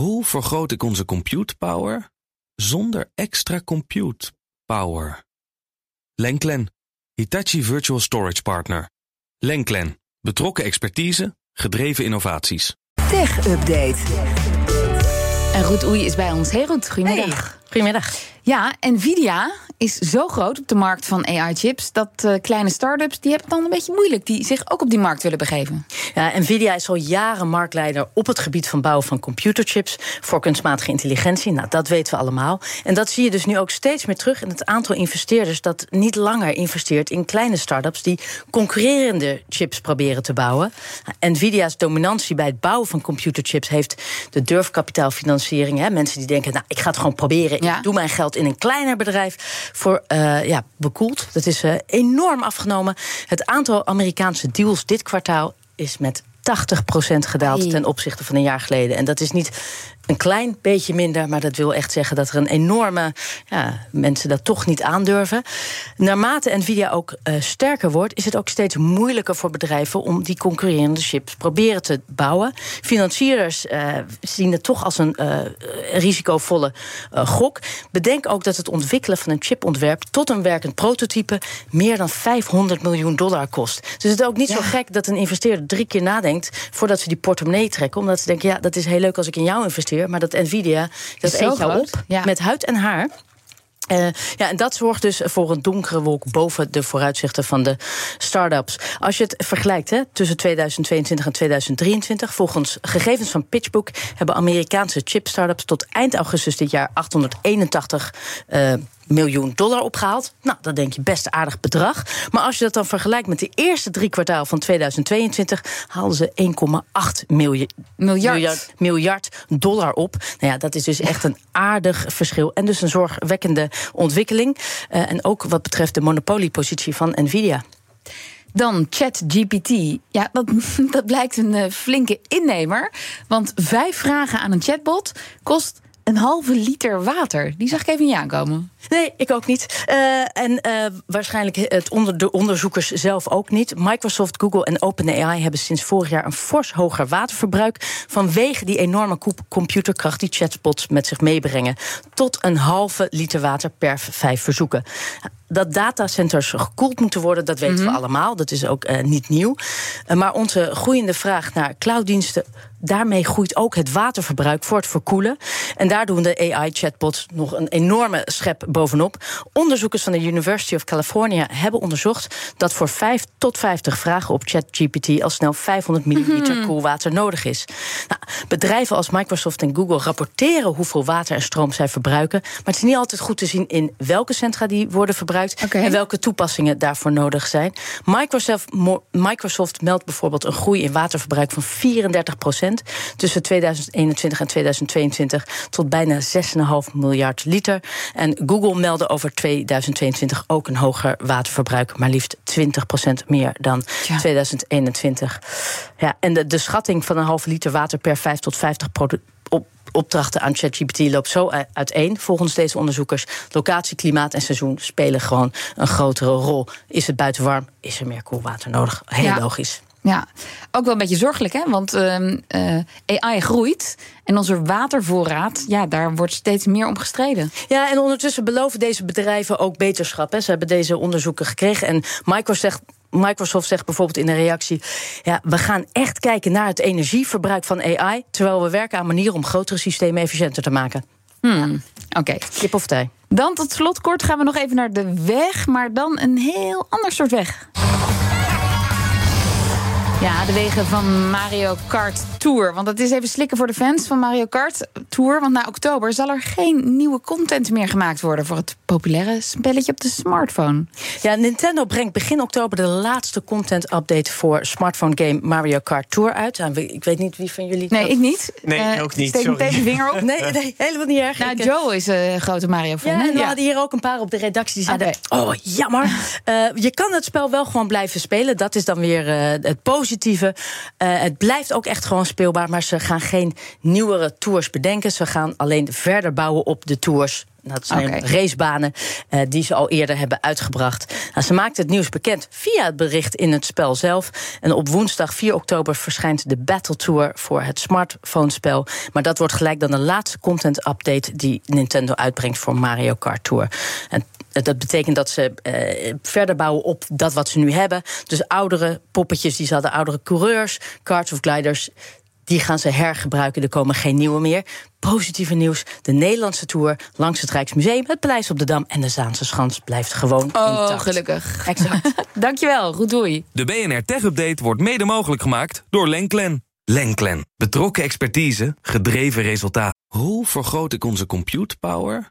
Hoe vergroot ik onze compute power zonder extra compute power? Lenklen, Hitachi Virtual Storage Partner. Lenklen, betrokken expertise, gedreven innovaties. Tech Update. En Roet Oei is bij ons. Hey Roet, goedemiddag. Goedemiddag. Ja, Nvidia is zo groot op de markt van AI-chips... dat uh, kleine start-ups die hebben het dan een beetje moeilijk... die zich ook op die markt willen begeven. Ja, Nvidia is al jaren marktleider op het gebied van bouwen van computerchips... voor kunstmatige intelligentie. Nou, dat weten we allemaal. En dat zie je dus nu ook steeds meer terug in het aantal investeerders... dat niet langer investeert in kleine start-ups... die concurrerende chips proberen te bouwen. Nvidia's dominantie bij het bouwen van computerchips... heeft de durfkapitaalfinanciering. Hè, mensen die denken, nou, ik ga het gewoon proberen. Ja. Ik doe mijn geld in een kleiner bedrijf voor uh, ja, bekoeld. Dat is uh, enorm afgenomen. Het aantal Amerikaanse deals dit kwartaal is met 80% gedaald ten opzichte van een jaar geleden. En dat is niet een klein beetje minder, maar dat wil echt zeggen dat er een enorme. Ja, mensen dat toch niet aandurven. Naarmate Nvidia ook uh, sterker wordt, is het ook steeds moeilijker voor bedrijven om die concurrerende chips proberen te bouwen. Financierders uh, zien het toch als een uh, risicovolle gok. Bedenk ook dat het ontwikkelen van een chipontwerp tot een werkend prototype meer dan 500 miljoen dollar kost. Dus het is ook niet ja. zo gek dat een investeerder drie keer nadenkt voordat ze die portemonnee trekken, omdat ze denken: ja, dat is heel leuk als ik in jou investeer. Maar dat Nvidia, dat eet jou op ja. met huid en haar. Uh, ja, en dat zorgt dus voor een donkere wolk boven de vooruitzichten van de start-ups. Als je het vergelijkt hè, tussen 2022 en 2023, volgens gegevens van PitchBook hebben Amerikaanse chip-startups tot eind augustus dit jaar 881 uh, miljoen dollar opgehaald. Nou, dat denk je best een aardig bedrag. Maar als je dat dan vergelijkt met de eerste drie kwartaal van 2022, haalden ze 1,8 miljard, miljard. miljard dollar op. Nou ja, dat is dus echt een aardig verschil. En dus een zorgwekkende ontwikkeling. Uh, en ook wat betreft de monopoliepositie van Nvidia. Dan ChatGPT. Ja, dat, dat blijkt een uh, flinke innemer. Want vijf vragen aan een chatbot kost een halve liter water. Die zag ik even niet aankomen. Nee, ik ook niet. Uh, en uh, waarschijnlijk het onder, de onderzoekers zelf ook niet. Microsoft, Google en OpenAI hebben sinds vorig jaar een fors hoger waterverbruik. vanwege die enorme computerkracht die chatbots met zich meebrengen. Tot een halve liter water per vijf verzoeken dat datacenters gekoeld moeten worden, dat weten mm -hmm. we allemaal. Dat is ook uh, niet nieuw. Uh, maar onze groeiende vraag naar clouddiensten. Daarmee groeit ook het waterverbruik voor het verkoelen. En daar doen de AI-chatbots nog een enorme schep bovenop. Onderzoekers van de University of California hebben onderzocht dat voor 5 tot 50 vragen op ChatGPT al snel 500 milliliter koelwater nodig is. Nou, bedrijven als Microsoft en Google rapporteren hoeveel water en stroom zij verbruiken. Maar het is niet altijd goed te zien in welke centra die worden verbruikt. Okay. En welke toepassingen daarvoor nodig zijn. Microsoft, Microsoft meldt bijvoorbeeld een groei in waterverbruik van 34 procent tussen 2021 en 2022 tot bijna 6,5 miljard liter. En Google meldde over 2022 ook een hoger waterverbruik, maar liefst 20 procent meer dan ja. 2021. Ja, en de, de schatting van een halve liter water per 5 tot 50 producten op opdrachten aan ChatGPT loopt zo uiteen. Volgens deze onderzoekers, locatie, klimaat en seizoen spelen gewoon een grotere rol. Is het buiten warm, is er meer koelwater nodig. Heel ja. logisch. Ja, ook wel een beetje zorgelijk, hè? Want uh, uh, AI groeit en onze watervoorraad, ja, daar wordt steeds meer om gestreden. Ja, en ondertussen beloven deze bedrijven ook beterschap. Hè. Ze hebben deze onderzoeken gekregen en Microsoft Microsoft zegt bijvoorbeeld in een reactie: ja, we gaan echt kijken naar het energieverbruik van AI, terwijl we werken aan manieren om grotere systemen efficiënter te maken. Hmm. Oké. Okay. Kip of thee. Dan tot slot kort gaan we nog even naar de weg, maar dan een heel ander soort weg. Ja, de wegen van Mario Kart Tour. Want het is even slikken voor de fans van Mario Kart Tour. Want na oktober zal er geen nieuwe content meer gemaakt worden voor het populaire spelletje op de smartphone. Ja, Nintendo brengt begin oktober de laatste content-update voor smartphone game Mario Kart Tour uit. Ik weet niet wie van jullie. Nee, ik niet. Nee, uh, ook niet. Steek meteen de vinger op. Nee, nee, helemaal niet erg. Nou, Joe is een grote Mario-fan. Ja, en we ja. hadden hier ook een paar op de redactie die zeiden: okay. Oh, jammer. Uh, je kan het spel wel gewoon blijven spelen. Dat is dan weer uh, het positieve. Uh, het blijft ook echt gewoon speelbaar, maar ze gaan geen nieuwere tours bedenken. Ze gaan alleen verder bouwen op de tours Dat zijn racebanen uh, die ze al eerder hebben uitgebracht. Nou, ze maakte het nieuws bekend via het bericht in het spel zelf. En op woensdag 4 oktober verschijnt de Battle Tour voor het smartphone-spel. Maar dat wordt gelijk dan de laatste content-update die Nintendo uitbrengt voor Mario Kart Tour. En dat betekent dat ze uh, verder bouwen op dat wat ze nu hebben. Dus oudere poppetjes, die ze hadden, oudere coureurs, karts of gliders. Die gaan ze hergebruiken. Er komen geen nieuwe meer. Positieve nieuws. De Nederlandse tour langs het Rijksmuseum, het Paleis op de Dam en de Zaanse Schans blijft gewoon oh, intact. gelukkig. Exact. Dankjewel. Goed doei. De BNR Tech Update wordt mede mogelijk gemaakt door Lenklen. Lenklen. Betrokken expertise, gedreven resultaat. Hoe vergroot ik onze compute power